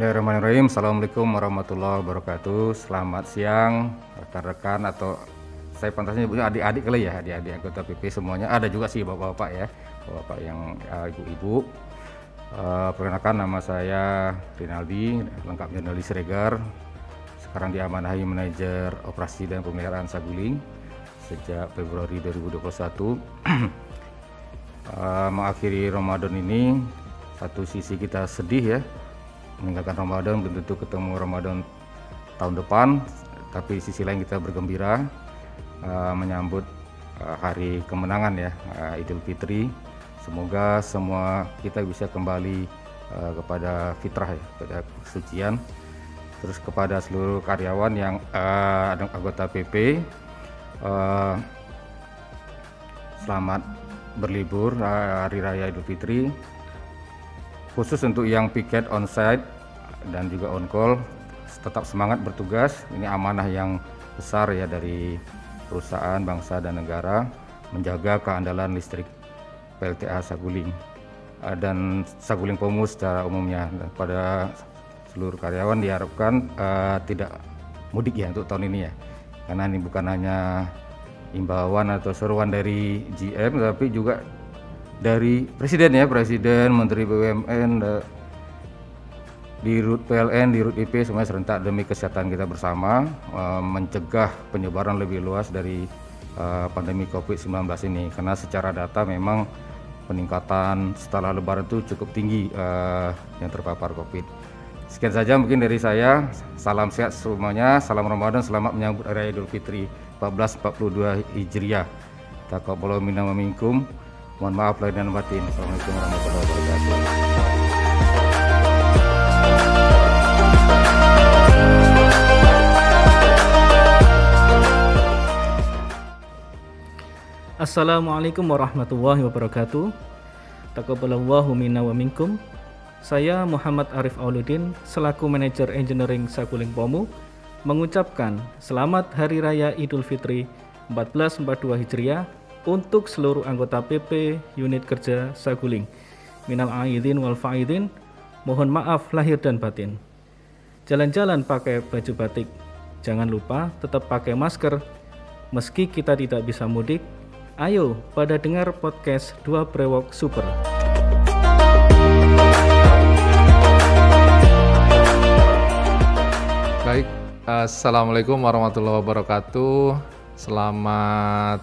Bismillahirrahmanirrahim. Assalamualaikum warahmatullahi wabarakatuh. Selamat siang rekan-rekan atau saya pantasnya punya adik-adik kali ya, adik-adik anggota PP semuanya. Ada juga sih bapak-bapak ya, bapak yang uh, ibu-ibu. Uh, perkenalkan nama saya Rinaldi, lengkapnya Rinaldi Siregar. Sekarang diamanahi manajer operasi dan pemeliharaan Saguling sejak Februari 2021. uh, mengakhiri Ramadan ini satu sisi kita sedih ya meninggalkan Ramadan belum tentu ketemu Ramadan tahun depan tapi sisi lain kita bergembira uh, menyambut uh, hari kemenangan ya uh, Idul Fitri. Semoga semua kita bisa kembali uh, kepada fitrah ya kepada kesucian. Terus kepada seluruh karyawan yang uh, anggota PP uh, selamat berlibur hari raya Idul Fitri. Khusus untuk yang piket onsite dan juga on call. Tetap semangat bertugas. Ini amanah yang besar ya dari perusahaan bangsa dan negara menjaga keandalan listrik PLTA Saguling. Eh, dan Saguling Pomu secara umumnya. Pada seluruh karyawan diharapkan uh, tidak mudik ya untuk tahun ini ya. Karena ini bukan hanya imbauan atau seruan dari GM tapi juga dari presiden ya presiden menteri BUMN di RUT PLN, di RUT IP semuanya serentak demi kesehatan kita bersama uh, mencegah penyebaran lebih luas dari uh, pandemi COVID-19 ini karena secara data memang peningkatan setelah lebaran itu cukup tinggi uh, yang terpapar COVID. Sekian saja mungkin dari saya. Salam sehat semuanya, salam Ramadan, selamat menyambut Hari Idul Fitri 1442 Hijriah. Taqabbalallahu minna wa. Mohon maaf lahir dan batin. Assalamualaikum warahmatullahi wabarakatuh. Assalamualaikum warahmatullahi wabarakatuh. Taqabbalallahu minna wa minkum. Saya Muhammad Arif Auludin selaku manajer engineering Saguling Pomu mengucapkan selamat Hari Raya Idul Fitri 1442 Hijriah untuk seluruh anggota PP unit kerja Saguling. Minal aidin wal faidin, mohon maaf lahir dan batin. Jalan-jalan pakai baju batik. Jangan lupa tetap pakai masker. Meski kita tidak bisa mudik, ayo pada dengar podcast Dua Brewok Super. Baik, Assalamualaikum warahmatullahi wabarakatuh. Selamat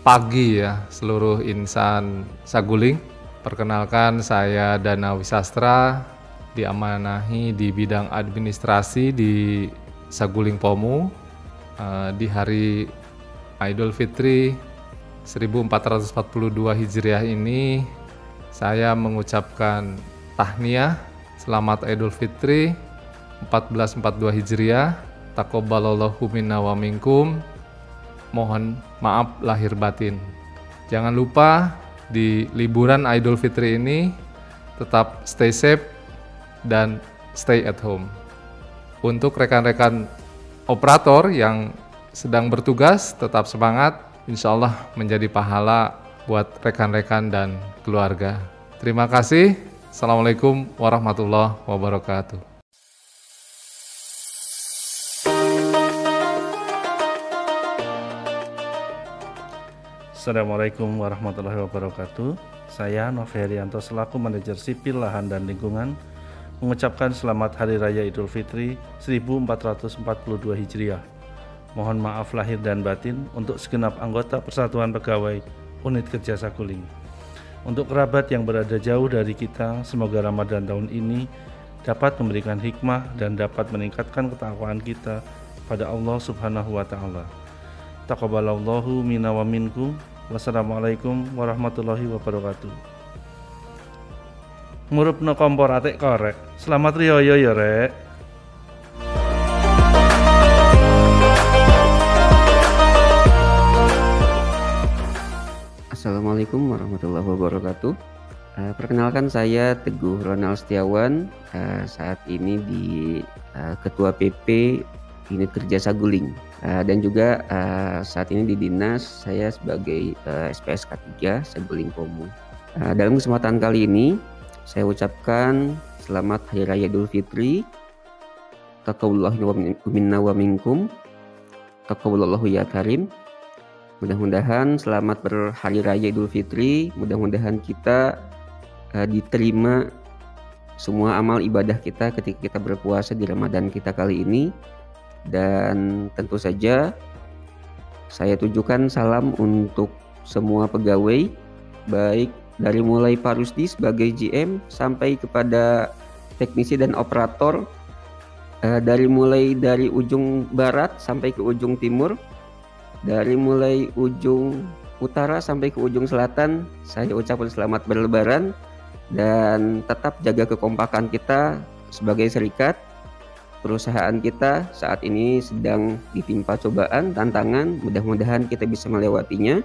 pagi ya seluruh insan Saguling. Perkenalkan saya Dana Wisastra, diamanahi di bidang administrasi di Saguling Pomu uh, di hari Idul Fitri 1442 Hijriah ini saya mengucapkan tahniah selamat Idul Fitri 1442 Hijriah takobalallahu minna wa minkum mohon maaf lahir batin. Jangan lupa di liburan Idul Fitri ini tetap stay safe dan stay at home. Untuk rekan-rekan operator yang sedang bertugas tetap semangat, insya Allah menjadi pahala buat rekan-rekan dan keluarga. Terima kasih. Assalamualaikum warahmatullahi wabarakatuh. Assalamualaikum warahmatullahi wabarakatuh. Saya Noverianto selaku manajer sipil lahan dan lingkungan mengucapkan selamat Hari Raya Idul Fitri 1442 Hijriah. Mohon maaf lahir dan batin untuk segenap anggota Persatuan Pegawai Unit Kerja Sakuling. Untuk kerabat yang berada jauh dari kita, semoga Ramadan tahun ini dapat memberikan hikmah dan dapat meningkatkan ketakwaan kita pada Allah Subhanahu wa taala. Taqabbalallahu minna wa minkum Wassalamualaikum warahmatullahi wabarakatuh. Murup no kompor atik korek. Selamat riyoyo ya rek. Assalamualaikum warahmatullahi wabarakatuh. Uh, perkenalkan saya Teguh Ronald Setiawan, uh, saat ini di uh, Ketua PP Unit Kerja Saguling. Uh, dan juga uh, saat ini di dinas saya sebagai uh, SPS K3 Saguling Pomu. Uh, dalam kesempatan kali ini saya ucapkan selamat Hari Raya Idul Fitri. Min- minna wa minkum. Taqabbalallahu ya karim. Mudah-mudahan selamat berhari raya Idul Fitri. Mudah-mudahan kita eh, diterima semua amal ibadah kita ketika kita berpuasa di Ramadan kita kali ini. Dan tentu saja saya tujukan salam untuk semua pegawai baik dari mulai Pak Rusdi sebagai GM sampai kepada teknisi dan operator eh, dari mulai dari ujung barat sampai ke ujung timur dari mulai ujung utara sampai ke ujung selatan saya ucapkan selamat berlebaran dan tetap jaga kekompakan kita sebagai serikat perusahaan kita saat ini sedang ditimpa cobaan, tantangan, mudah-mudahan kita bisa melewatinya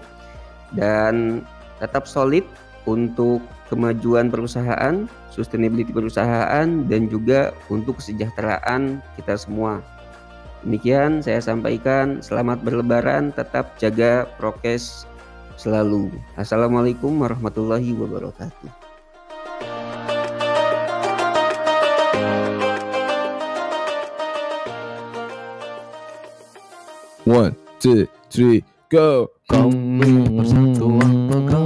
dan tetap solid untuk kemajuan perusahaan, sustainability perusahaan dan juga untuk kesejahteraan kita semua. Demikian saya sampaikan, selamat berlebaran, tetap jaga prokes selalu. Assalamualaikum warahmatullahi wabarakatuh. One, two, three, go. Kami persatuan pegawai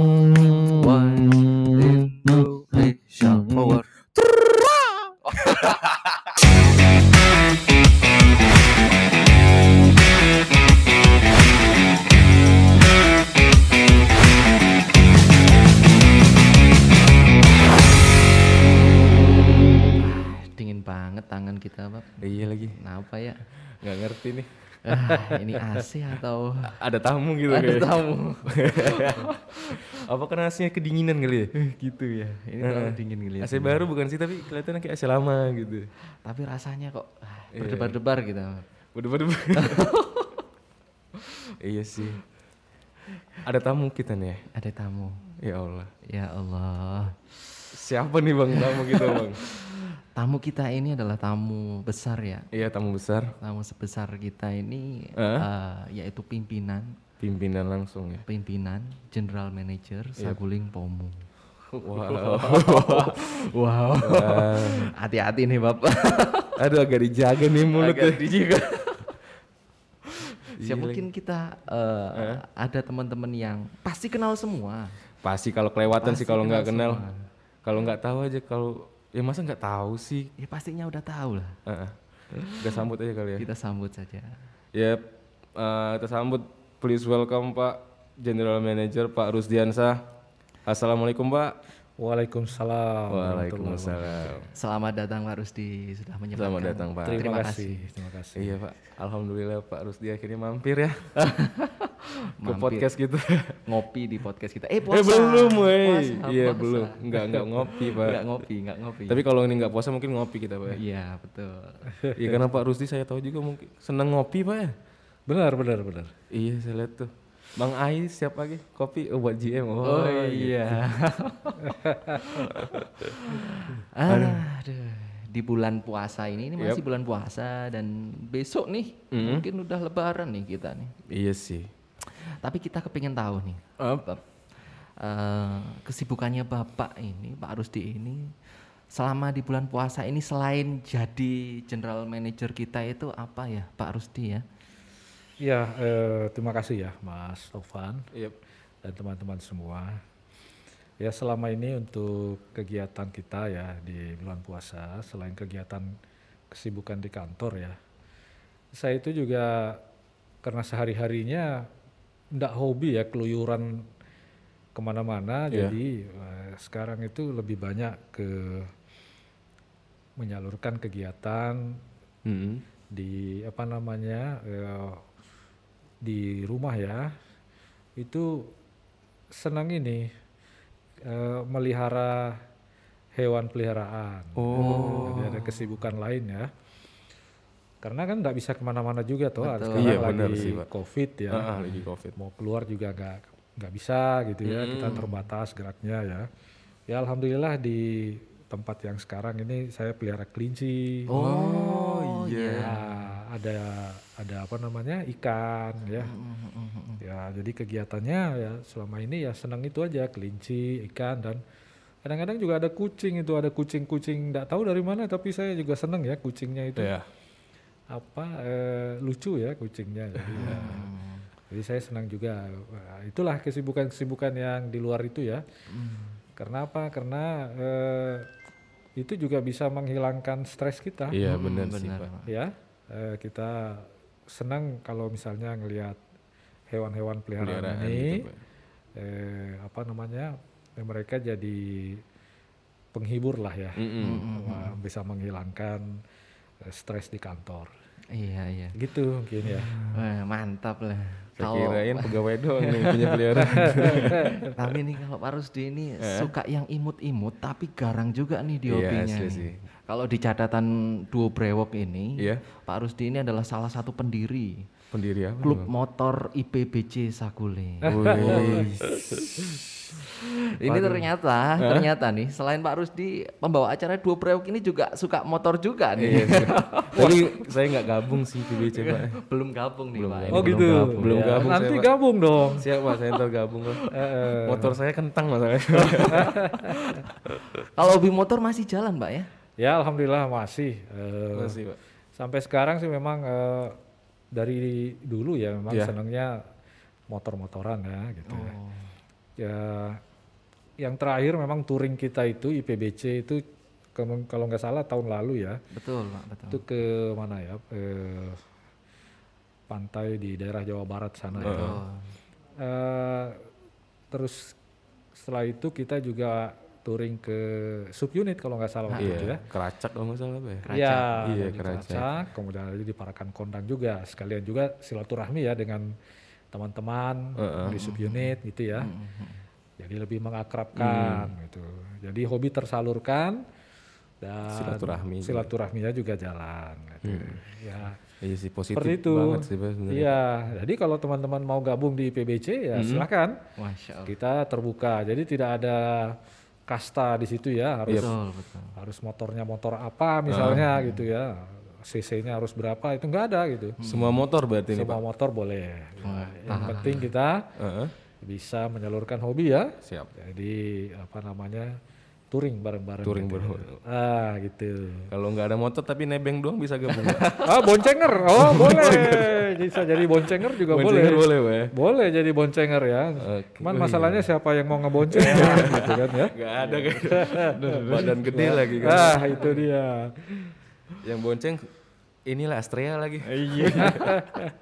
banget tangan kita, Bab. Iya lagi, Kenapa ya? nggak ngerti nih. Ah, ini AC atau Ada tamu gitu ada kayak. tamu? Apa karena AC-nya kedinginan kali ya? gitu ya. Ini terlalu dingin ngeliat. AC baru bukan sih, tapi kelihatannya kayak AC lama gitu. Tapi rasanya kok ah, Iya. berdebar-debar gitu. Pada Iya sih. Ada tamu kita nih. Ada tamu. Ya Allah. Ya Allah. Siapa nih bang tamu kita bang? Tamu kita ini adalah tamu besar ya. Iya tamu besar, Tamu sebesar kita ini Eh? eh, yaitu pimpinan pimpinan langsung ya. pimpinan General Manager Saguling Pomu. Wow. Wow. Hati-hati nih Bapak. Aduh agak dijaga nih mulutnya. Agak dijaga. Ya mungkin kita eh, ada teman-teman yang pasti kenal semua. Pasti kalau kelewatan sih Pasti kalau nggak kenal. Kalau nggak tahu aja kalau ya masa nggak tahu sih. Ya pastinya udah tahu lah. Heeh. Udah sambut aja kali ya. Kita sambut saja. Ya, eh, kita sambut please welcome Pak General Manager Pak Rusdiansa. Assalamualaikum Pak. Waalaikumsalam. Waalaikumsalam. Selamat datang Pak Rusdi sudah menyempatkan. Selamat datang Pak. Terima, Terima kasih. Terima kasih. Iya Pak, Alhamdulillah Pak Rusdi akhirnya mampir ya ke Mampir. podcast gitu. Ngopi di podcast kita. Eh eh puasa. belum weh. Iya belum, nggak nggak ngopi Pak. Nggak ngopi, nggak ngopi. Tapi kalau ini nggak puasa mungkin ngopi kita Pak. ya. Iya betul. Iya karena Pak Rusdi saya tahu juga mungkin senang ngopi Pak ya. Benar, benar, benar. Iya saya lihat tuh. Bang Ai siap lagi kopi oh, buat GM. Oh, Oh, gitu. iya. Aduh, di bulan puasa ini, ini masih bulan puasa dan besok nih mungkin udah lebaran nih kita nih. Iya sih. Tapi kita kepingin tahu nih, Apa? eh, kesibukannya Bapak ini, Pak Rusdi ini selama di bulan puasa ini selain jadi general manager kita itu apa ya, Pak Rusdi ya? Ya, eh, terima kasih ya Mas Taufan Iya. dan teman-teman semua. Ya selama ini untuk kegiatan kita ya di bulan puasa, selain kegiatan kesibukan di kantor ya, saya itu juga karena sehari-harinya ndak hobi ya keluyuran ke mana-mana, Iya. jadi eh, sekarang itu lebih banyak ke menyalurkan kegiatan Mm-mm. di apa namanya eh, di rumah ya itu senang ini eh, melihara hewan peliharaan. Oh. Jadi ada kesibukan lain ya. Karena kan nggak bisa ke mana-mana juga toh. Betul. Sekarang Iya, lagi benar sih, Pak. COVID ya. Ah, ah, lagi covid. Mau keluar juga nggak nggak bisa gitu ya. Kita terbatas geraknya ya. Ya alhamdulillah di tempat yang sekarang ini saya pelihara kelinci. Oh, iya. Ya, ada ada apa namanya ikan ya. Ya jadi kegiatannya ya selama ini ya senang itu aja kelinci, ikan dan Kadang-kadang juga ada kucing itu, ada kucing-kucing nggak tahu dari mana tapi saya juga seneng ya kucingnya itu. Iya. Apa eh, lucu ya kucingnya. Jadi, ya, jadi saya senang juga. Itulah kesibukan-kesibukan yang di luar itu ya. Karena apa? Karena eh, itu juga bisa menghilangkan stres kita. Iya benar sih benar, pak. Ya, eh, kita senang kalau misalnya ngelihat hewan-hewan peliharaan Peliharaan ini, gitu, Pak. eh, apa namanya, eh, mereka jadi penghibur lah ya, Mm-mm. Wah, bisa menghilangkan stres di kantor. Iya iya. Gitu mungkin ya. Wah, mantap lah. Saya Kalau kirain pegawai doang nih punya peliharaan. tapi nih kalau Pak Rusdi ini suka yang imut-imut tapi garang juga nih di Iya, hobinya. nih. sih. Kalau di catatan duo brewok ini, Iya. Pak Rusdi ini adalah salah satu pendiri Pendiri apa? klub Bang? motor IPBC Saguling. Ini ternyata ternyata nih selain Pak Rusdi pembawa acara duo brewok ini juga suka motor juga Iya, nih. sih. Tapi saya nggak gabung sih PBC pak. belum gabung nih Pak. ini Oh belum gitu. gabung. Belum Ya, gabung Nanti saya, Pak. gabung dong. Siap pak, saya ntar gabung lah. Motor saya kentang masalahnya. Kalau hobi motor masih jalan Pak ya? Ya alhamdulillah masih. Eh, Masih pak. Sampai sekarang sih memang eh, dari dulu ya memang Iya. senangnya motor-motoran ya gitu ya. Oh. Ya yang terakhir memang touring kita itu IPBC itu ke- kalau nggak salah tahun lalu ya. Betul Pak, betul. Itu ke mana ya? Eh, pantai di daerah Jawa Barat sana ya. Oh. Eh, terus setelah itu kita juga touring ke subunit kalau nggak salah waktu itu ya. Iya. Keracak kalau nggak salah pak ya. Iya, Iya, Keracak. Keracak, kemudian ada di Parakan Kondang juga. Sekalian juga silaturahmi ya dengan teman-teman di subunit gitu ya. Jadi lebih mengakrabkan gitu. Jadi hobi tersalurkan dan Silaturahmi juga. silaturahminya juga jalan. Gitu. Ya, Iya sih positif seperti itu. banget sih sebenarnya. Iya, jadi kalau teman-teman mau gabung di PBC ya silakan. Masya Allah. Kita terbuka. Jadi tidak ada kasta di situ ya, harus Betul, betul. harus motornya motor apa misalnya gitu ya cc-nya harus berapa itu enggak ada gitu Semua motor berarti ini semua pak. motor boleh yang penting kita Heeh. Bisa menyalurkan hobi ya Siap. jadi apa namanya touring bareng-bareng Touring gitu. bareng. ah gitu Kalau nggak ada motor tapi nebeng doang bisa gabung. Ah boncenger oh boleh bisa jadi boncenger juga Boncenger boleh boleh pak. ya? boleh jadi boncenger ya Oke. cuman masalahnya siapa yang mau ngebonceng gitu kan ya Gak ada kan. Badan gede lagi kan. ah itu dia Yang bonceng inilah Astrea lagi. iya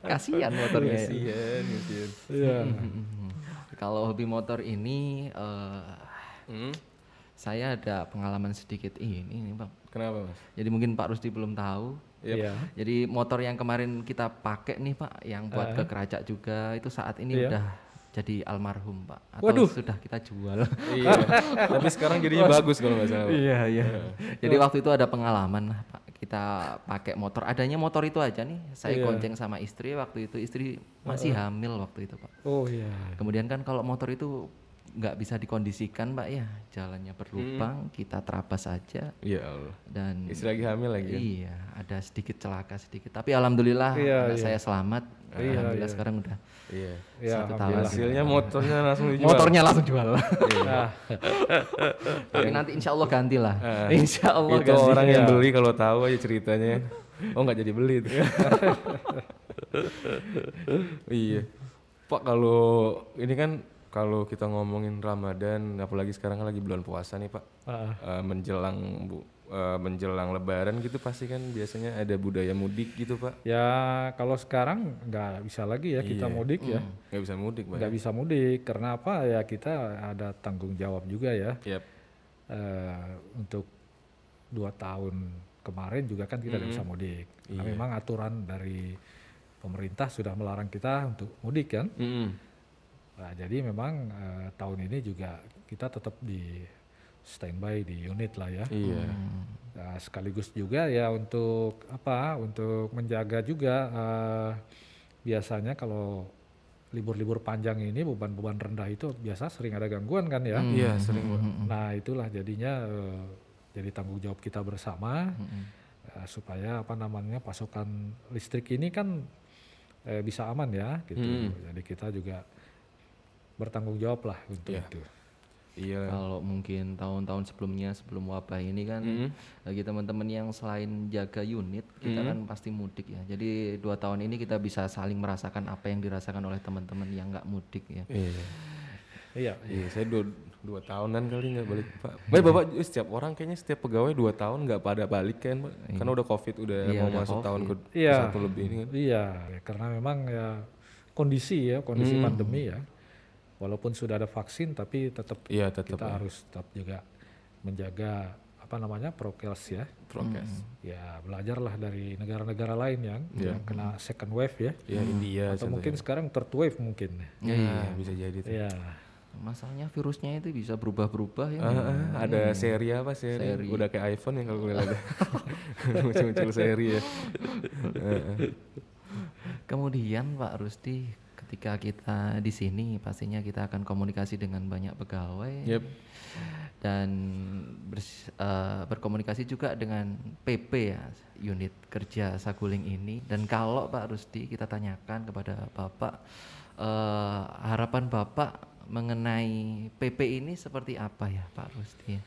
Kasihan motornya. ya. Kasian, kasian. iya Kalau hobi motor ini eh, Hmm. saya ada pengalaman sedikit ini nih Bang. Kenapa mas? Jadi mungkin Pak Rusdi belum tahu. iya Jadi motor yang kemarin kita pakai nih Pak, yang buat ke kerajak juga itu saat ini Iya. udah jadi almarhum Pak. Atau Waduh. sudah kita jual. iya. Tapi sekarang jadinya bagus kalau nggak salah. Pak. Iya iya. Jadi waktu itu ada pengalaman lah Pak. Kita pakai motor. Adanya motor itu aja nih. Saya Iya. gonceng sama istri waktu itu. Istri masih hamil waktu itu Pak. oh iya Kemudian kan kalau motor itu nggak bisa dikondisikan Pak ya, jalannya berlubang, kita terabas aja Iya Allah. dan Istri lagi hamil lagi kan? iya ada sedikit celaka sedikit. Tapi alhamdulillah Iya, anak iya. saya selamat. Iya, alhamdulillah iya. sekarang udah Iya. Ya, satu tahun. Hasilnya motornya langsung dijual. Motornya langsung jual. Nah, Tapi nanti insya Allah ganti lah. insya Allah itu ganti. orang yang Iya. beli kalau tahu aja ceritanya. Oh nggak jadi beli itu. iya. Pak kalau ini kan kalau kita ngomongin Ramadan, apalagi sekarang kan lagi bulan puasa nih Pak, ah, Eh, menjelang bu, eh, menjelang Lebaran gitu pasti kan biasanya ada budaya mudik gitu Pak. ya kalau sekarang nggak bisa lagi ya kita Iya. mudik ya, Nggak bisa mudik Pak. nggak bisa mudik karena apa ya kita ada tanggung jawab juga ya Yap. Eh, untuk dua tahun kemarin juga kan kita nggak bisa mudik. Nah, memang aturan dari pemerintah sudah melarang kita untuk mudik kan. Mm-mm. Nah, jadi memang eh, tahun ini juga kita tetap di standby di unit lah ya. Iya. Nah, sekaligus juga ya untuk apa? Untuk menjaga juga eh, biasanya kalau libur-libur panjang ini beban-beban rendah itu biasa sering ada gangguan kan ya. Iya sering Pak. Nah itulah jadinya eh, jadi tanggung jawab kita bersama eh, supaya apa namanya pasokan listrik ini kan eh, bisa aman ya gitu. Jadi kita juga bertanggung jawab lah untuk Iya. itu. Iya. Kalau mungkin tahun-tahun sebelumnya sebelum wabah ini kan Mm-mm. bagi teman-teman yang selain jaga unit kita Mm. kan pasti mudik ya. Jadi dua tahun ini kita bisa saling merasakan apa yang dirasakan oleh teman-teman yang nggak mudik ya. Iya. Iya. Iya, saya dua, dua tahunan kali nggak balik pak. Baik bapak, setiap orang kayaknya setiap pegawai dua tahun nggak pada balik kan, pak? Karena udah covid, udah Iya, mau udah masuk tahun ke Covid. Iya. satu lebih ini kan. Iya, ya, karena memang ya kondisi ya, kondisi Hmm. pandemi ya. Walaupun sudah ada vaksin tapi tetap Iya tetap kita ya. harus tetap juga menjaga apa namanya prokes ya. prokes. Ya belajarlah dari negara-negara lain yang, Iya. yang kena second wave ya. Ya India Atau mungkin sekarang third wave mungkin. ya, bisa jadi tuh. Iya. Masalahnya virusnya itu bisa berubah-berubah ya. Ah, ah, ada seri apa seri? Seri. Udah kayak iPhone ya kalau ada. Muncul-muncul seri ya. Kemudian Pak Rusti, ketika kita di sini pastinya kita akan komunikasi dengan banyak pegawai Yep. dan bers- eh, berkomunikasi juga dengan PP ya unit kerja Saguling ini. Dan kalau Pak Rusti kita tanyakan kepada Bapak eh, harapan Bapak mengenai PP ini seperti apa ya Pak Rusti?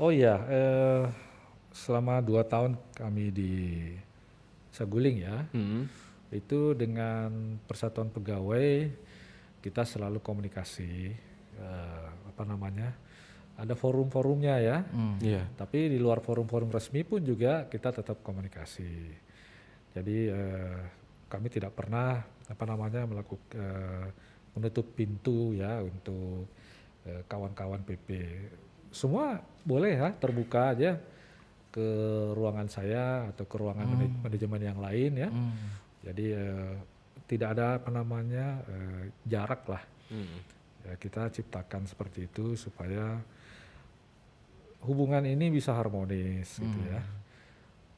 Oh iya, eh, selama dua tahun kami di Saguling ya, Hmm. Itu dengan persatuan pegawai kita selalu komunikasi eh, apa namanya ada forum-forumnya ya Hmm. Iya. tapi di luar forum-forum resmi pun juga kita tetap komunikasi jadi eh, kami tidak pernah apa namanya melakukan eh, menutup pintu ya untuk eh, kawan-kawan PP semua boleh ya terbuka aja ke ruangan saya atau ke ruangan mana- manajemen yang lain ya Hmm. Jadi eh, tidak ada apa namanya eh, jarak lah. Hmm. Ya, kita ciptakan seperti itu supaya hubungan ini bisa harmonis gitu ya.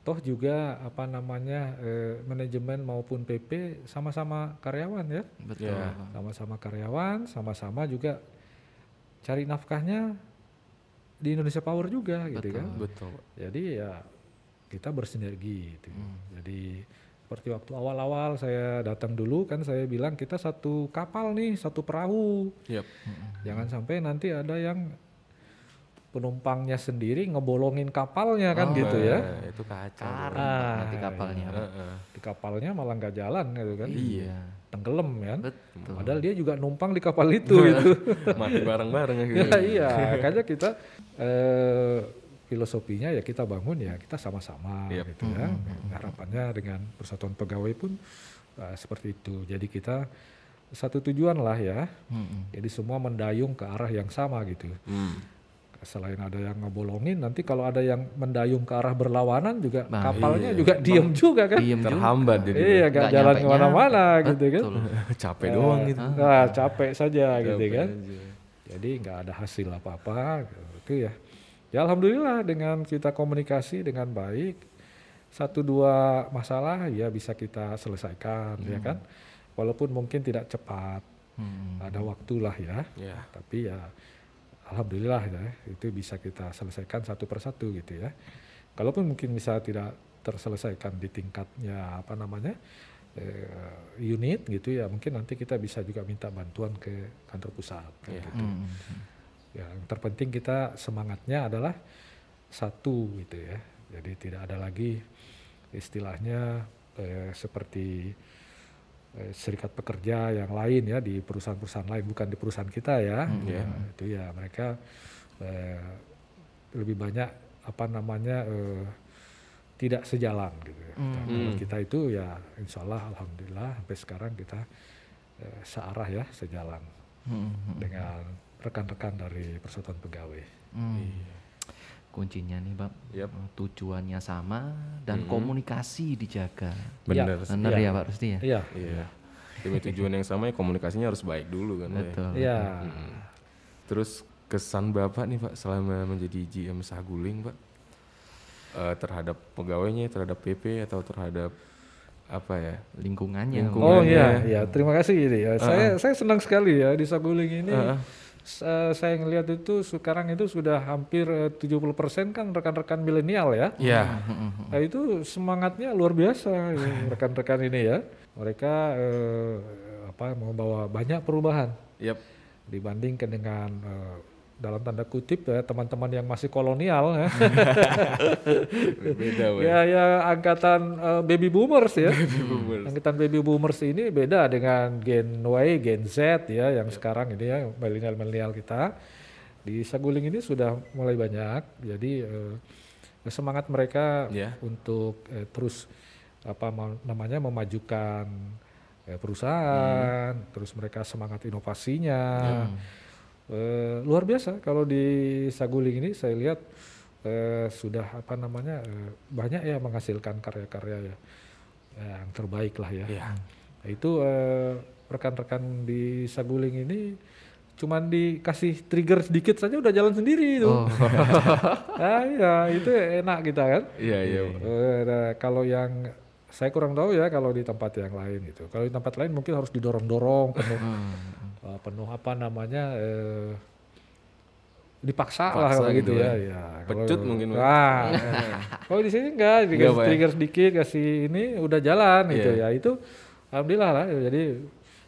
Toh juga apa namanya eh, manajemen maupun PP sama-sama karyawan ya, Betul. Ya. Sama-sama karyawan, sama-sama juga cari nafkahnya di Indonesia Power juga gitu kan. Betul. Jadi ya kita bersinergi gitu. Jadi seperti waktu awal-awal saya datang dulu kan saya bilang kita satu kapal nih, satu perahu. Yep. Jangan sampai nanti ada yang penumpangnya sendiri ngebolongin kapalnya kan gitu ya. Nah, itu kacau. Pak, nanti kapalnya. Heeh. Di kapalnya malah nggak jalan gitu kan. Iya. Tenggelam kan. Betul. Padahal dia juga numpang di kapal itu gitu. Mati bareng-bareng ya. gitu. ya iya, makanya kita eh, filosofinya ya kita bangun ya kita sama-sama Yep. gitu ya. Harapannya dengan persatuan pegawai pun eh, seperti itu. Jadi kita satu tujuan lah ya. Mm-mm. Jadi semua mendayung ke arah yang sama gitu. Hmm. Selain ada yang ngebolongin, nanti kalau ada yang mendayung ke arah berlawanan juga Nah, kapalnya iya. juga diem juga kan. Diem juga. Terhambat jadi. Iya, gak Nggak jalan ke mana-mana gitu kan. Capek doang gitu. Nah, capek saja gitu Capek kan. aja. Jadi nggak ada hasil apa-apa gitu ya. Ya alhamdulillah dengan kita komunikasi dengan baik satu dua masalah ya bisa kita selesaikan ya kan. Walaupun mungkin tidak cepat, Hmm. ada waktulah ya. Ya. Tapi ya alhamdulillah ya itu bisa kita selesaikan satu persatu gitu ya. Kalaupun mungkin bisa tidak terselesaikan di tingkatnya apa namanya eh, unit gitu ya, mungkin nanti kita bisa juga minta bantuan ke kantor pusat. kan Iya. gitu. Hmm. Ya, yang terpenting kita semangatnya adalah satu gitu ya. Jadi tidak ada lagi istilahnya eh, seperti eh, serikat pekerja yang lain ya di perusahaan-perusahaan lain bukan di perusahaan kita ya. Iya. Ya, itu ya mereka eh, lebih banyak apa namanya eh, tidak sejalan gitu. ya. Hmm. Kalau kita itu ya insya Allah alhamdulillah sampai sekarang kita eh, searah ya sejalan Hmm. dengan rekan-rekan dari persatuan pegawai. Hmm. Kuncinya nih, Pak. Yap. Tujuannya sama dan komunikasi dijaga. Bener. Benar Iya. ya, Pak Rusti ya? Iya. Iya. Demi tujuan yang sama ya komunikasinya harus baik dulu kan. Ya. Betul. Iya. Mm. Terus kesan Bapak nih Pak selama menjadi GM Saguling Pak Eh, terhadap pegawainya, terhadap PP atau terhadap apa ya? Lingkungannya. Lingkungan. Oh iya, iya. Terima kasih ini ya. Saya saya senang sekali ya di Saguling ini. S- eh, saya ngelihat itu sekarang itu sudah hampir eh, 70% kan rekan-rekan milenial ya. Iya. Nah, itu semangatnya luar biasa ya, rekan-rekan ini ya. Mereka eh, apa membawa banyak perubahan Yap. dibandingkan dengan eh, dalam tanda kutip ya teman-teman yang masih kolonial ya. Beda, ya ya angkatan eh, baby boomers ya. Angkatan baby boomers ini beda dengan Gen Y, Gen Z ya yang sekarang ini ya milenial-milenial kita. Di Saguling ini sudah mulai banyak. Jadi eh, semangat mereka Ya. untuk eh, terus apa ma- namanya memajukan eh, perusahaan, terus mereka semangat inovasinya. Eh, luar biasa kalau di Saguling ini saya lihat eh, sudah apa namanya eh, banyak ya menghasilkan karya-karya ya yang terbaik lah ya. Iya. Nah, itu eh, rekan-rekan di Saguling ini cuman dikasih trigger sedikit saja udah jalan sendiri itu. Oh. ah ya itu enak kita kan. Iya, iya. Eh, nah, kalau yang saya kurang tahu ya kalau di tempat yang lain itu. Kalau di tempat lain mungkin harus didorong-dorong penuh eh, penuh apa namanya eh, dipaksa lah Paksa kalau gitu gitu ya. ya. ya. Kalau- Pecut mungkin, Pak. Nah, kalau di sini enggak dikasih Enggak, ya? trigger sedikit kasih ini udah jalan gitu Iya. ya. Itu alhamdulillah lah jadi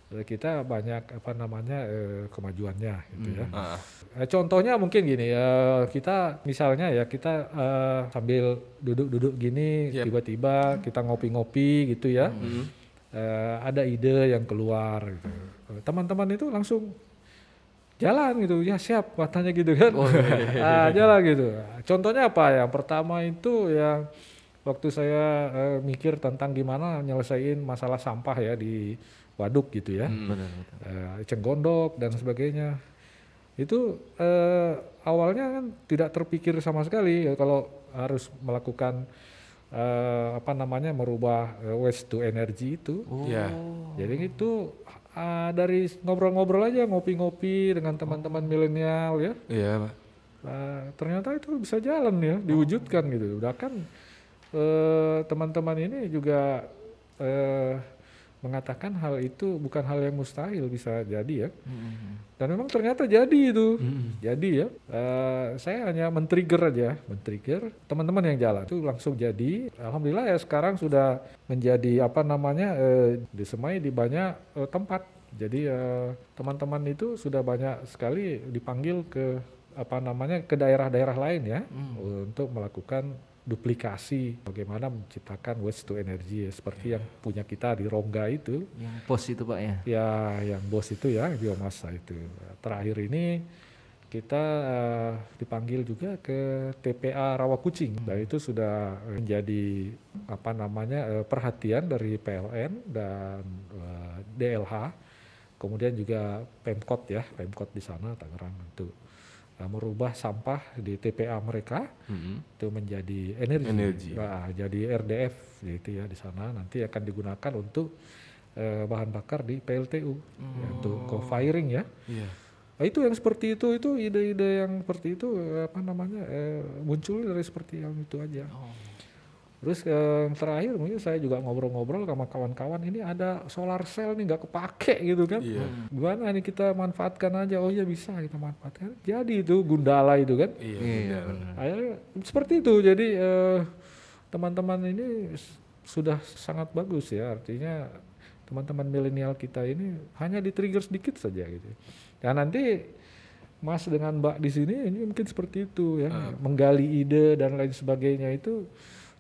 kita banyak apa namanya eh, kemajuannya gitu ya. Ah, Eh, contohnya mungkin gini ya kita misalnya ya kita eh, sambil duduk-duduk gini Yep. tiba-tiba kita ngopi-ngopi gitu ya Eh, ada ide yang keluar gitu. Teman-teman itu langsung jalan gitu. Ya siap katanya gitu kan. Ah, jalan gitu. Contohnya apa? Yang pertama itu yang waktu saya eh, mikir tentang gimana nyelesain masalah sampah ya di waduk gitu ya. Benar, benar. eh, eceng gondok dan sebagainya. Itu eh, awalnya kan tidak terpikir sama sekali ya kalau harus melakukan eh, apa namanya merubah eh, waste to energy itu. Iya. jadi itu ah, dari ngobrol-ngobrol aja ngopi-ngopi dengan teman-teman milenial ya Iya, Pak. Nah, ternyata itu bisa jalan ya, diwujudkan gitu. Udah kan eh, teman-teman ini juga eh, mengatakan hal itu bukan hal yang mustahil bisa jadi ya. Dan memang ternyata jadi itu, jadi ya. Eh, saya hanya men-trigger aja, men-trigger teman-teman yang jalan itu langsung jadi. Alhamdulillah ya sekarang sudah menjadi apa namanya eh, disemai di banyak eh, tempat. Jadi eh, teman-teman itu sudah banyak sekali dipanggil ke apa namanya ke daerah-daerah lain ya untuk melakukan duplikasi bagaimana menciptakan waste to energy ya, seperti yang punya kita di Rongga itu. Yang pos itu Pak ya. ya yang bos itu ya biomasa itu. Terakhir ini kita eh, dipanggil juga ke TPA Rawakucing dan itu sudah menjadi apa namanya eh, perhatian dari PLN dan eh, DLH kemudian juga Pemkot ya Pemkot di sana Tangerang itu merubah sampah di TPA mereka Mm-mm. itu menjadi energi, Energi. Nah, jadi RDF gitu ya di sana nanti akan digunakan untuk eh, bahan bakar di PLTU ya, untuk co-firing ya. Iya. Nah, itu yang seperti itu itu ide-ide yang seperti itu eh, apa namanya eh, muncul dari seperti yang itu aja. Terus eh, yang terakhir mungkin saya juga ngobrol-ngobrol sama kawan-kawan ini ada solar cell nih nggak kepake gitu kan. Iya. Gimana nih kita manfaatkan aja? Oh iya bisa kita manfaatkan. Jadi itu Gundala itu kan. Iya. Iya. benar. Akhirnya seperti itu. Jadi eh, teman-teman ini sudah sangat bagus ya. Artinya teman-teman milenial kita ini hanya di trigger sedikit saja gitu. Dan nanti Mas dengan Mbak di sini ini mungkin seperti itu ya, menggali ide dan lain sebagainya itu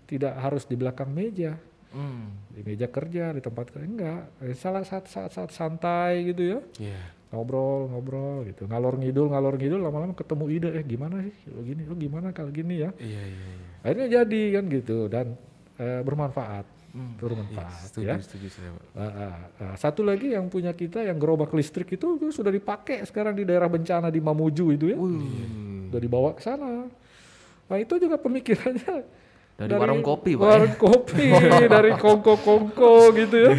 tidak harus di belakang meja, Hmm. di meja kerja, di tempat kerja enggak. Eh, Salah saat saat saat santai gitu ya Iya. ngobrol ngobrol gitu ngalor ngidul ngalor ngidul lama-lama ketemu ide eh gimana sih kalau gini oh gimana kalau gini ya Iya, iya, iya. akhirnya jadi kan gitu dan eh, bermanfaat bermanfaat Setuju, ya setuju saya, Pak. Ah, ah, ah. satu lagi yang punya kita yang gerobak listrik itu, itu sudah dipakai sekarang di daerah bencana di Mamuju itu ya sudah dibawa ke sana nah itu juga pemikirannya Dari warung kopi, Pak, warung kopi dari kongko-kongko gitu ya.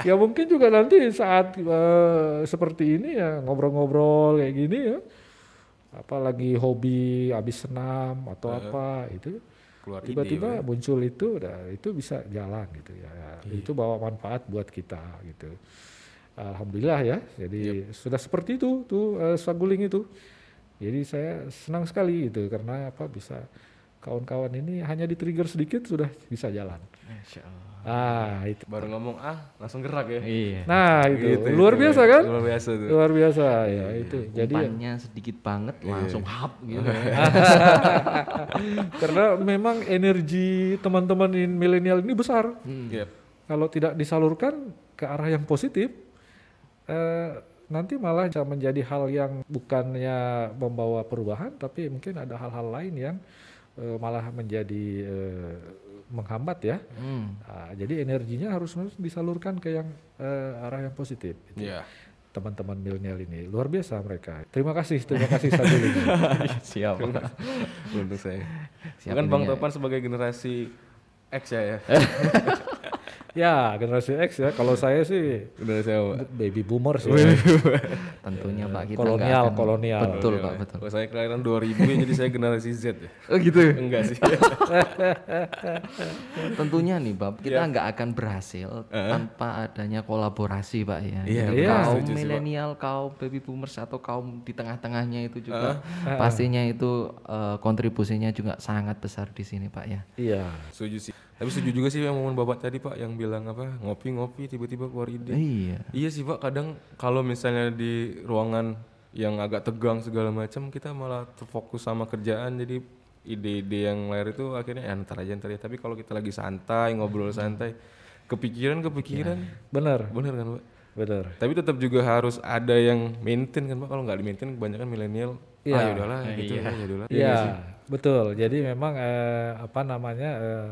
Ya mungkin juga nanti saat eh, seperti ini ya ngobrol-ngobrol kayak gini ya. Apalagi hobi habis senam atau apa itu tiba-tiba Pak. muncul itu nah, itu bisa jalan gitu ya. Itu bawa manfaat buat kita gitu. Alhamdulillah ya jadi sudah seperti itu tuh eh, saguling itu. Jadi saya senang sekali gitu karena apa bisa kawan-kawan ini hanya di trigger sedikit sudah bisa jalan. Allah. Ah itu. Baru ngomong ah langsung gerak ya. Iya. Nah itu Gitu, luar itu, biasa ya. kan? Luar biasa tuh. Luar biasa ya itu. Jadi Umpannya sedikit banget langsung hap gitu. karena memang energi teman-teman in milenial ini besar. Yep. Kalau tidak disalurkan ke arah yang positif, eh, nanti malah bisa menjadi hal yang bukannya membawa perubahan, tapi mungkin ada hal-hal lain yang eh, malah menjadi eh, menghambat ya. Hmm. Nah, jadi energinya harus harus disalurkan ke yang eh, arah yang positif. gitu. Iya. Teman-teman milenial ini luar biasa mereka. Terima kasih, terima kasih Sadul ini. Siap. Untuk saya. Siap Bukan Bang ininya. Topan sebagai generasi X ya ya. ya generasi X ya. Kalau saya sih Generasi apa? Pak? baby boomer sih. Tentunya Pak kita nggak kolonial, akan- kolonial. Betul Pak, betul. Kalau saya kelahiran 2000 ya jadi saya generasi Z ya. Oh gitu. Enggak sih. Tentunya nih Bab, kita Iya. nggak akan berhasil tanpa adanya kolaborasi Pak ya. Iya, Jadi benar. kaum Pak. milenial, kaum baby boomers atau kaum di tengah-tengahnya itu juga pastinya itu eh, kontribusinya juga sangat besar di sini Pak ya. Iya. Setuju sih. Tapi setuju juga sih yang momen Bapak tadi Pak yang bilang apa? Ngopi-ngopi tiba-tiba keluar ide. Iya. Iya sih Pak, kadang kalau misalnya di ruangan yang agak tegang segala macam kita malah terfokus sama kerjaan jadi ide-ide yang lahir itu akhirnya ya ntar aja ntar ya. Tapi kalau kita lagi santai, ngobrol santai, kepikiran-kepikiran, Benar, bener kan Pak? benar. Tapi tetap juga harus ada yang maintain kan Pak. Kalau nggak di maintain kebanyakan milenial, ah Iya. ya udahlah gitu, ya udahlah. Iya, betul. Jadi memang eh, apa namanya eh,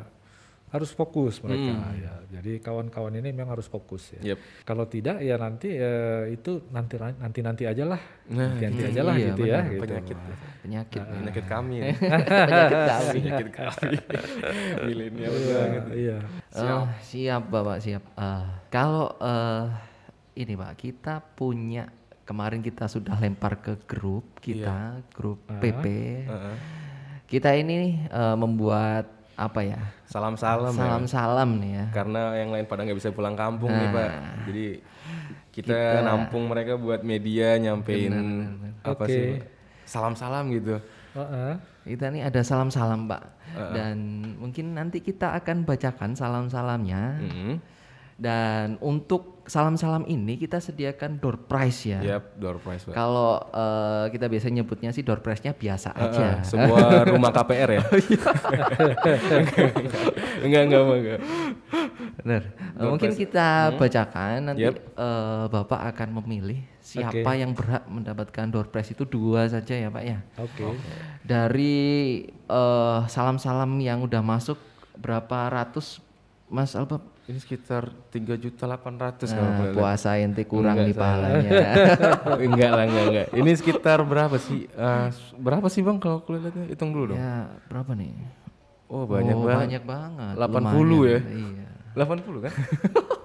harus fokus mereka. Ya. Jadi kawan-kawan ini memang harus fokus ya. Yep. Kalau tidak ya nanti eh, itu nanti nanti nanti aja lah. Nah, nanti aja lah Iya, gitu ya. benar. Gitu. penyakit, Penyakit. penyakit kami ya. Penyakit kami. penyakit kami. milenial Iya, banget. iya. Oh, siap Bapak, siap. Eh, kalau eh, ini Pak, kita punya kemarin kita sudah lempar ke grup kita, grup PP. Heeh. Kita ini eh, membuat apa ya? Salam-salam ya. Salam-salam nih ya. Karena yang lain pada nggak bisa pulang kampung nih Pak. Jadi kita, nampung mereka buat media nyampein apa sih? Pak? Salam-salam gitu. Heeh. Kita nih ada salam-salam Pak. Dan mungkin nanti kita akan bacakan salam-salamnya. Mm-hmm. Dan untuk salam-salam ini kita sediakan door prize ya. Yap, door prize. Kalau eh, kita biasa nyebutnya sih door prize-nya biasa aja. Heeh, semua rumah KPR ya? enggak, enggak, enggak, enggak. Benar. Eh, mungkin kita bacakan nanti Yep. eh, Bapak akan memilih siapa yang berhak mendapatkan door prize itu dua saja ya Pak ya. Oke. Dari eh, salam-salam yang udah masuk berapa ratus Mas Albab? Ini sekitar 3 juta 800 kalau Nah, lihat. puasa ente kurang Enggak, saya. pahalanya. enggak lah, enggak, enggak. Ini sekitar berapa sih? Eh, berapa sih Bang kalau aku lihatnya? Hitung dulu dong. ya, berapa nih? Oh, banyak oh, banget. Banyak banget. 80 lumayan. ya? Iya. 80 kan?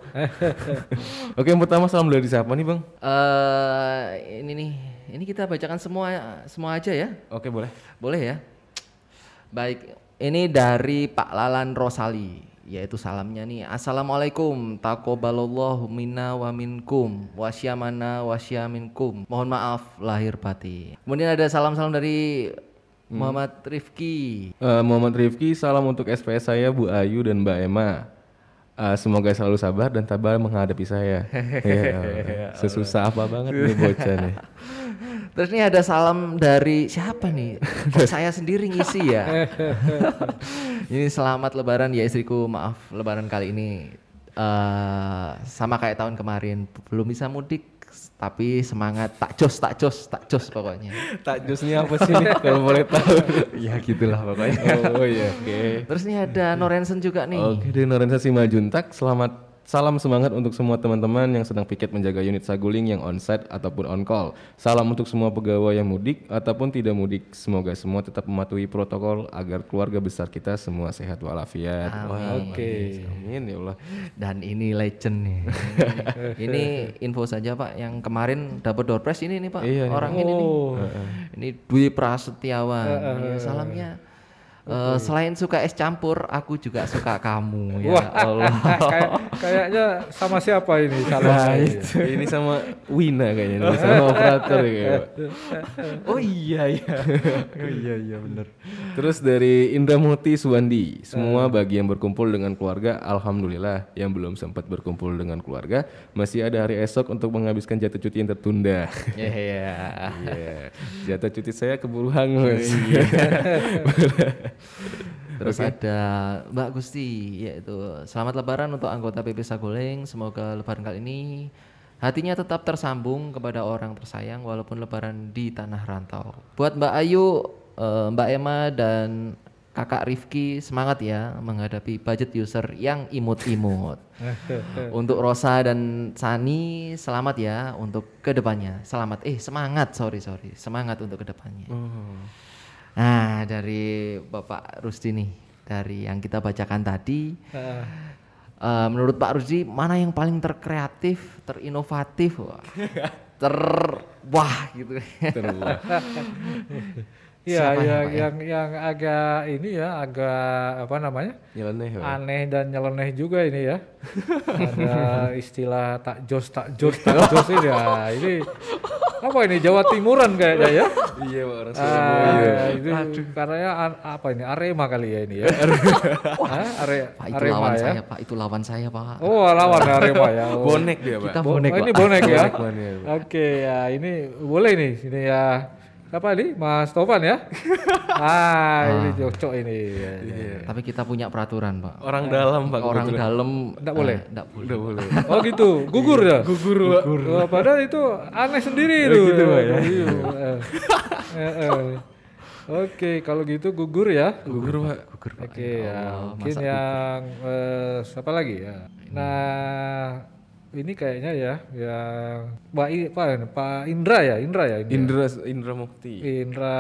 Oke, yang pertama salam dari siapa nih, Bang? Eh, ini nih, ini kita bacakan semua semua aja ya. Oke, boleh. Boleh ya? Baik, ini dari Pak Lalan Rosali, yaitu salamnya nih. Assalamualaikum, takobalallahu minna wa minkum, wasyamana wasyaminkum. Mohon maaf lahir batin. Kemudian ada salam-salam dari Muhammad Rifki. Eh, Muhammad Rifki, salam untuk SPS saya Bu Ayu dan Mbak Emma. Eh, semoga selalu sabar dan tabah menghadapi saya. Ya, sesusah apa banget nih bocah nih. Terus nih ada salam dari siapa nih? Kok saya sendiri ngisi ya? ini selamat lebaran ya istriku. Maaf lebaran kali ini eh sama kayak tahun kemarin belum bisa mudik tapi semangat tak jos tak jos tak jos pokoknya. Takjusnya apa sih nih kalau boleh tahu? ya gitulah pokoknya. oh iya, oke. Terus nih ada Norensen juga nih. Oke, dari Norensa Simajuntak, selamat salam semangat untuk semua teman-teman yang sedang piket menjaga unit saguling yang onsite ataupun on call. Salam untuk semua pegawai yang mudik ataupun tidak mudik. Semoga semua tetap mematuhi protokol agar keluarga besar kita semua sehat walafiat. Wah, Oke. Amin ya Allah. Dan ini legend nih. ini info saja Pak yang kemarin dapat door prize ini nih Pak. Iya, iya. Orang ini nih. Oh. Ini Dwi Prasetyawan. Ya, salamnya Eh, selain suka es campur, aku juga suka kamu ya Wah, Allah. kayak kayaknya sama siapa ini calonnya ini? ini sama Wina kayaknya nih, sama operator ya. Oh iya iya. oh iya iya bener. Terus dari Indra Muti Suwandi, semua bagi yang berkumpul dengan keluarga, alhamdulillah. Yang belum sempat berkumpul dengan keluarga, masih ada hari esok untuk menghabiskan jatuh cuti yang tertunda. Iya. Iya, jatuh cuti saya keburu hangus. Terus ada Mbak Gusti yaitu selamat lebaran untuk anggota PP Saguling. Semoga lebaran kali ini hatinya tetap tersambung kepada orang tersayang walaupun lebaran di tanah rantau. Buat Mbak Ayu, eh, Mbak Emma dan Kakak Rifki semangat ya menghadapi budget user yang imut-imut. untuk Rosa dan Sani selamat ya untuk ke depannya. Selamat, eh semangat, sorry sorry, semangat untuk ke depannya. Nah dari Bapak Rusdi nih, dari yang kita bacakan tadi, Ah, eh, menurut Pak Rusdi mana yang paling terkreatif, terinovatif, wah, ter wah. gitu. Iya, Siapa yang, Pak, ya? yang yang agak ini ya, agak apa namanya? Nyeleneh, Pak. Aneh dan nyeleneh juga ini ya. Ada istilah tak jos tak jos tak jos ini ya. Ini apa ini Jawa Timuran kayaknya ya? Iya, Pak, orang Ah, itu karena ya an- apa ini Arema kali ya ini ya. Hah? Are, Pak itu Arema lawan ya. saya, Pak itu lawan saya, Pak. Oh, lawan Arema ya. Oh. Bonek dia, Pak. Kita Bo- bonek, oh, ini Pak. bonek ya. Pak. Oke ya, ini boleh nih. Ini ya apa nih Mas Tovan ya? ah, ini cocok ini. Ya, ya. Tapi kita punya peraturan, Pak. Orang dalam, Pak. Orang kebetulan. dalam Nggak boleh? eh, nggak boleh. Udah boleh. Oh gitu, gugur ya? Gugur, Pak. Oh, padahal itu aneh sendiri itu. gitu, Pak, ya? Iya, eh. Eh, eh. Oke, kalau gitu gugur ya. Gugur, Pak. Oke ya, mungkin yang eh, siapa lagi ya? Nah, ini kayaknya ya, yang Pak, I- Pak, Pak Indra ya, Indra ya, Indra. Indra Indra Mukti. Indra,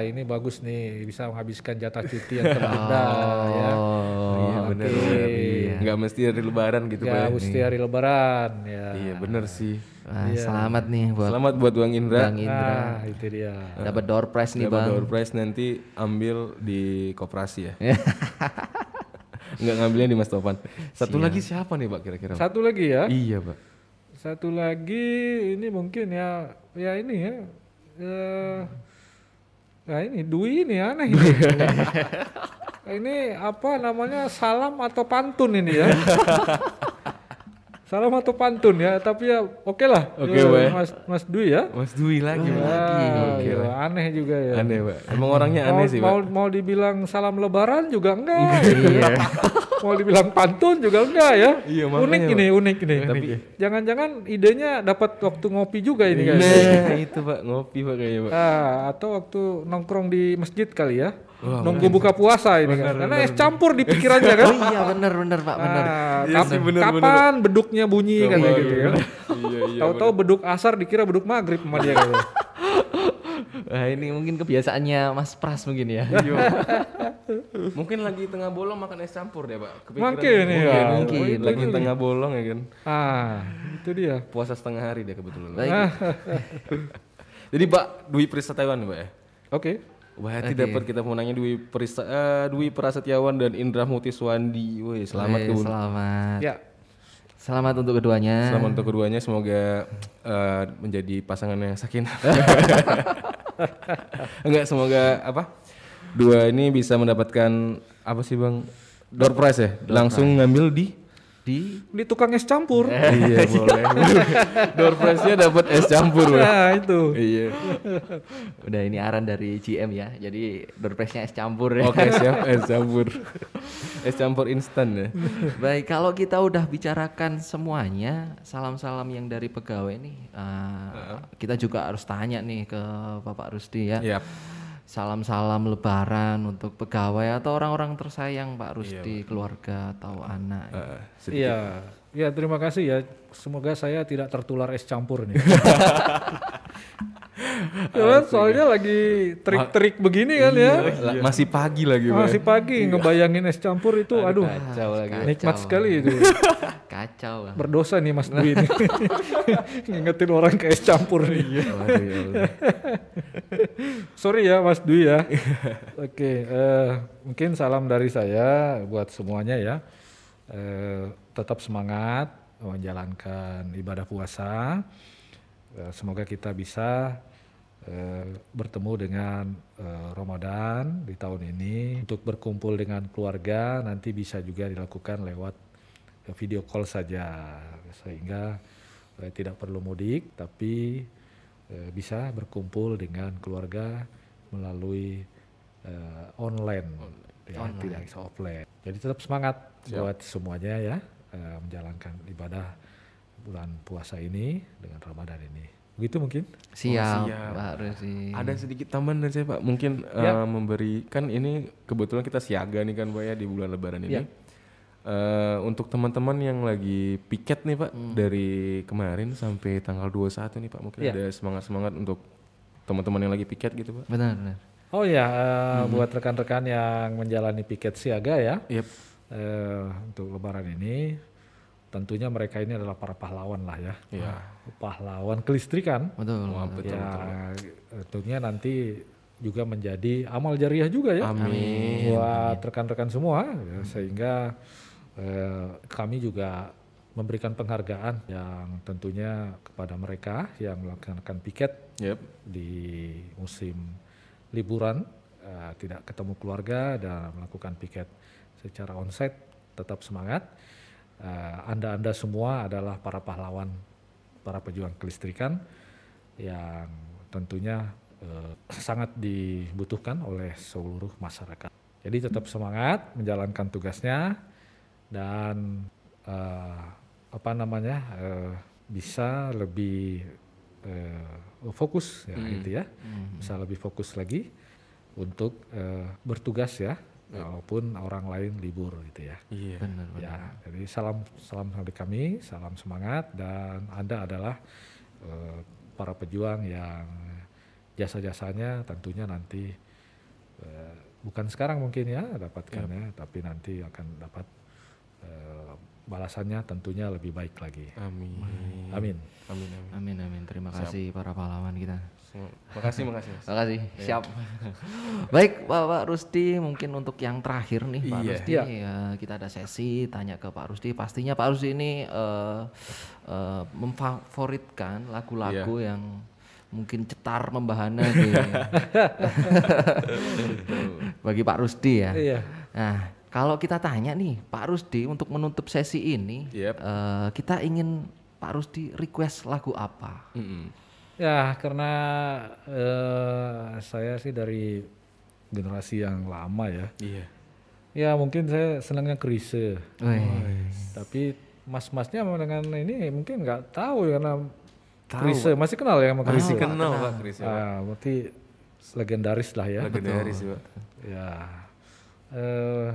ini bagus nih, bisa menghabiskan jatah cuti yang tertunda ya. Oh, Iya, benar. oke. benar. Nggak mesti hari lebaran gitu, Ya, Pak. mesti hari Lebaran ya. Iya, bener sih. Wah, selamat nih buat Selamat buat Bang Indra. Bang Indra. Nah, itu dia. Dapat door prize nih, Dapat Bang. door prize nanti ambil di koperasi ya. Enggak ngambilnya di Mas Topan. Satu lagi siapa nih, Pak kira-kira? Satu lagi ya. Iya, Pak. Satu lagi ini mungkin ya, ya ini ya. Eh, nah ini Dwi ini aneh ini. ini apa namanya salam atau pantun ini ya. salam atau pantun ya, tapi ya oke lah. Oke, Eh, Pak. Mas Mas Dwi ya. Mas Dwi lagi, Pak. Ya, Oke ya, lah. aneh juga ya. Aneh, Pak. Emang orangnya mau, aneh sih, mau, Pak. mau dibilang salam lebaran juga enggak. mau dibilang pantun juga enggak ya. Iya, makanya, unik ini, unik ini. Tapi Jangan-jangan idenya dapat waktu ngopi juga ini kayaknya. Nah, itu Pak, ngopi Pak kayaknya, Pak. Ah, atau waktu nongkrong di masjid kali ya. Wah, Nunggu buka puasa ini kan. Karena es campur di pikirannya kan. Oh iya bener bener Pak bener. Ah, Iya kap- bener, kapan beduknya bunyi kan gitu ya. Iya, iya. Tahu-tahu beduk asar dikira beduk maghrib sama dia gitu. Wah ini mungkin kebiasaannya Mas Pras mungkin ya. Iya. Mungkin lagi tengah bolong makan es campur deh, Pak. Kepikiran. Mungkin, iya. Mungkin. Mungkin. Lagi tengah bolong ya kan. Ah, itu dia. Puasa setengah hari dia kebetulan. Baik. Jadi Pak Dwi Pristatawan Pak ya. Oke. Wah, hati dapat kita nanya Dwi Prista, eh, Dwi Prasetyawan dan Indra Mutiswandi. Woi, selamat kebun. Selamat. Ya. Selamat untuk keduanya. Selamat untuk keduanya semoga eh, menjadi pasangan yang sakinah. Enggak, semoga apa? Dua ini bisa mendapatkan apa sih, Bang? Door prize ya? Langsung ngambil di Di Di tukang es campur. Iya, boleh. Door prize-nya dapat es campur. Nah, itu. Iya. udah ini aran dari GM ya. Jadi door prize-nya es campur ya. Oke, siap es campur. Es campur instan ya. Baik, kalau kita udah bicarakan semuanya, salam-salam yang dari pegawai nih, uh, kita juga harus tanya nih ke Bapak Rusdi ya. Yap. Salam-salam Lebaran untuk pegawai atau orang-orang tersayang Pak Rusdi, keluarga atau anak. Eh, sedikit. Iya. Ya, terima kasih ya. Semoga saya tidak tertular es campur nih. ya kan, soalnya lagi trik-trik begini kan ya. La- Masih pagi lagi, Bang. Masih pagi ngebayangin es campur itu, aduh, Kacau lagi. nikmat Kacau. sekali itu. Kacau. Bang. Berdosa nih Mas Dwi ini. Ngingetin orang ke es campur nih. Waduh, ya. Sorry ya Mas Dwi ya. Oke, eh, mungkin salam dari saya buat semuanya ya. Eh, tetap semangat menjalankan ibadah puasa. Eh, semoga kita bisa eh, bertemu dengan eh, Ramadan di tahun ini untuk berkumpul dengan keluarga nanti bisa juga dilakukan lewat video call saja sehingga eh, tidak perlu mudik tapi eh, bisa berkumpul dengan keluarga melalui eh, online, ya Online. tidak bisa offline. Jadi tetap semangat buat semuanya ya eh, menjalankan ibadah bulan puasa ini dengan Ramadan ini. Begitu mungkin. Siap, siap. Pak Rusi. Ada sedikit tambahan dari saya Pak, mungkin Ya. eh, memberi kan ini kebetulan kita siaga nih kan Pak ya di bulan Lebaran ini. Ya. Eh, untuk teman-teman yang lagi piket nih Pak dari kemarin sampai tanggal 21 nih Pak, mungkin Ya. ada semangat-semangat untuk teman-teman yang lagi piket gitu Pak. Benar, benar. Oh ya, eh, buat rekan-rekan yang menjalani piket siaga ya, Yep. eh, untuk Lebaran ini, tentunya mereka ini adalah para pahlawan lah ya, Iya. pahlawan kelistrikan. Betul. betul, ya, tentunya nanti juga menjadi amal jariah juga ya, Amin. buat rekan-rekan semua, ya, sehingga eh, kami juga memberikan penghargaan yang tentunya kepada mereka yang melaksanakan piket Yep. di musim liburan. Eh, tidak ketemu keluarga dan melakukan piket secara onsite tetap semangat. Eh, anda-anda semua adalah para pahlawan para pejuang kelistrikan yang tentunya sangat dibutuhkan oleh seluruh masyarakat. Jadi tetap semangat menjalankan tugasnya dan eh, apa namanya eh, bisa lebih eh, fokus ya gitu ya. Bisa lebih fokus lagi untuk eh, bertugas ya walaupun orang lain libur gitu ya. Iya. Benar, benar. ya jadi salam salam dari kami salam semangat dan anda adalah eh, para pejuang yang jasa-jasanya tentunya nanti eh, bukan sekarang mungkin ya dapatkannya tapi nanti akan dapat balasannya tentunya lebih baik lagi Amin. amin Amin. Amin. Amin, amin. Terima kasih para pahlawan kita. Makasih, makasih. Mas. Terima kasih. Siap. Baik, Pak, Pak Rusti, mungkin untuk yang terakhir nih, Pak Iya. Rusti, Iya. ya, kita ada sesi tanya ke Pak Rusti. Pastinya Pak Rusti ini eh, eh, memfavoritkan lagu-lagu Iya. yang mungkin cetar membahana di bagi Pak Rusti ya. Iya. Nah, kalau kita tanya nih, Pak Rusdi untuk menutup sesi ini, Yep. eh, kita ingin Pak Rusdi request lagu apa? Mm-mm. Ya, karena eh, saya sih dari generasi yang lama ya. Iya. Ya mungkin saya senangnya Krise. Wih, Tapi mas-masnya dengan ini mungkin nggak tahu ya, karena Tahu, Krise masih kenal ya sama Krise. Masih kenal Pak Kris. Pak. Ah, berarti legendaris lah ya. Legendaris sih, Pak. Ya. Eh,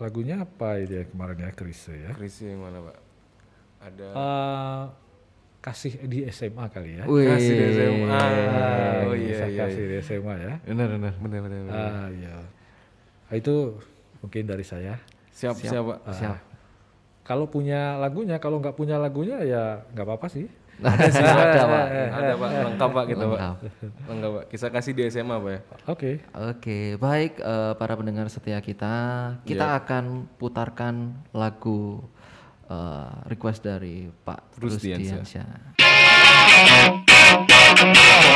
lagunya apa itu ya kemarin ya Krise ya? Kris yang mana Pak? Ada Eh, kasih di SMA kali ya. Wih. Kasih di SMA. Ah, Oh iya bisa iya. kasih di SMA ya. benar benar. Benar benar. Ah ya. Ah, itu mungkin dari saya. Siap, siap, Pak. Ah, Siap. Kalau punya lagunya, kalau nggak punya lagunya ya nggak apa-apa sih. Ada sih, Ada, Pak. Ada Pak, lengkap Pak kita Pak. Lengkap. Lengkap Pak. Kisah kasih di SMA Pak ya. Oke. Oke, baik eh, para pendengar setia kita, kita Iya. akan putarkan lagu eh, request dari Pak Rusdiansyah. Rusdiansyah. Ayam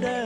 murder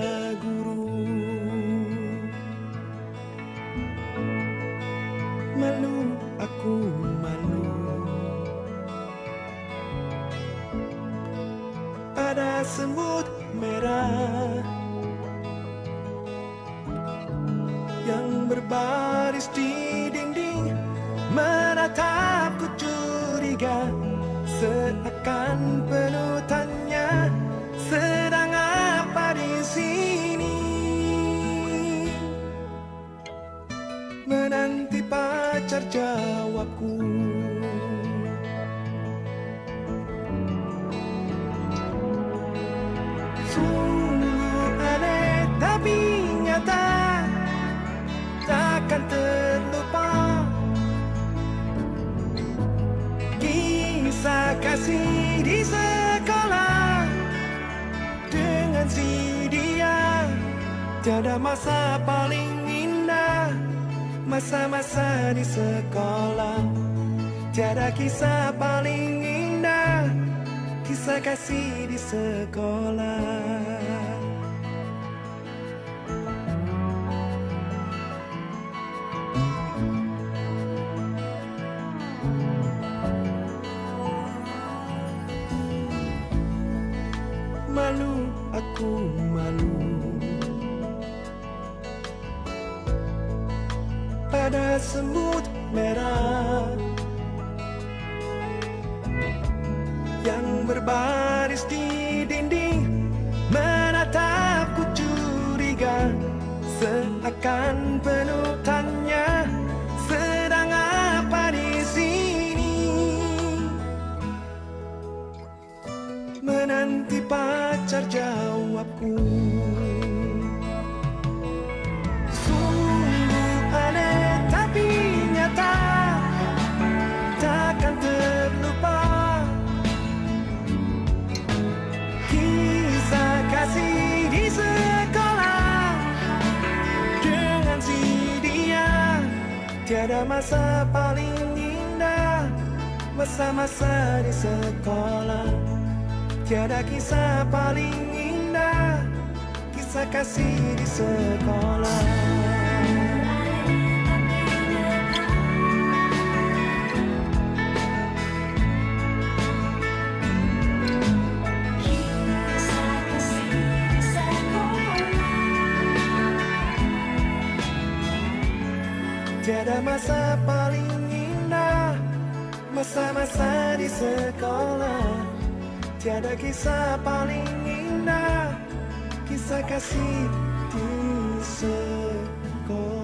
semut merah Yang berbaris di dinding Menatapku curiga. Seakan penuh tanya Sedang apa di sini? Menanti pacar jawabku Tiada masa paling indah Masa-masa di sekolah. Tiada kisah paling indah Kisah kasih di sekolah masa paling indah Masa-masa di sekolah. Tiada kisah paling indah Kisah kasih di sekolah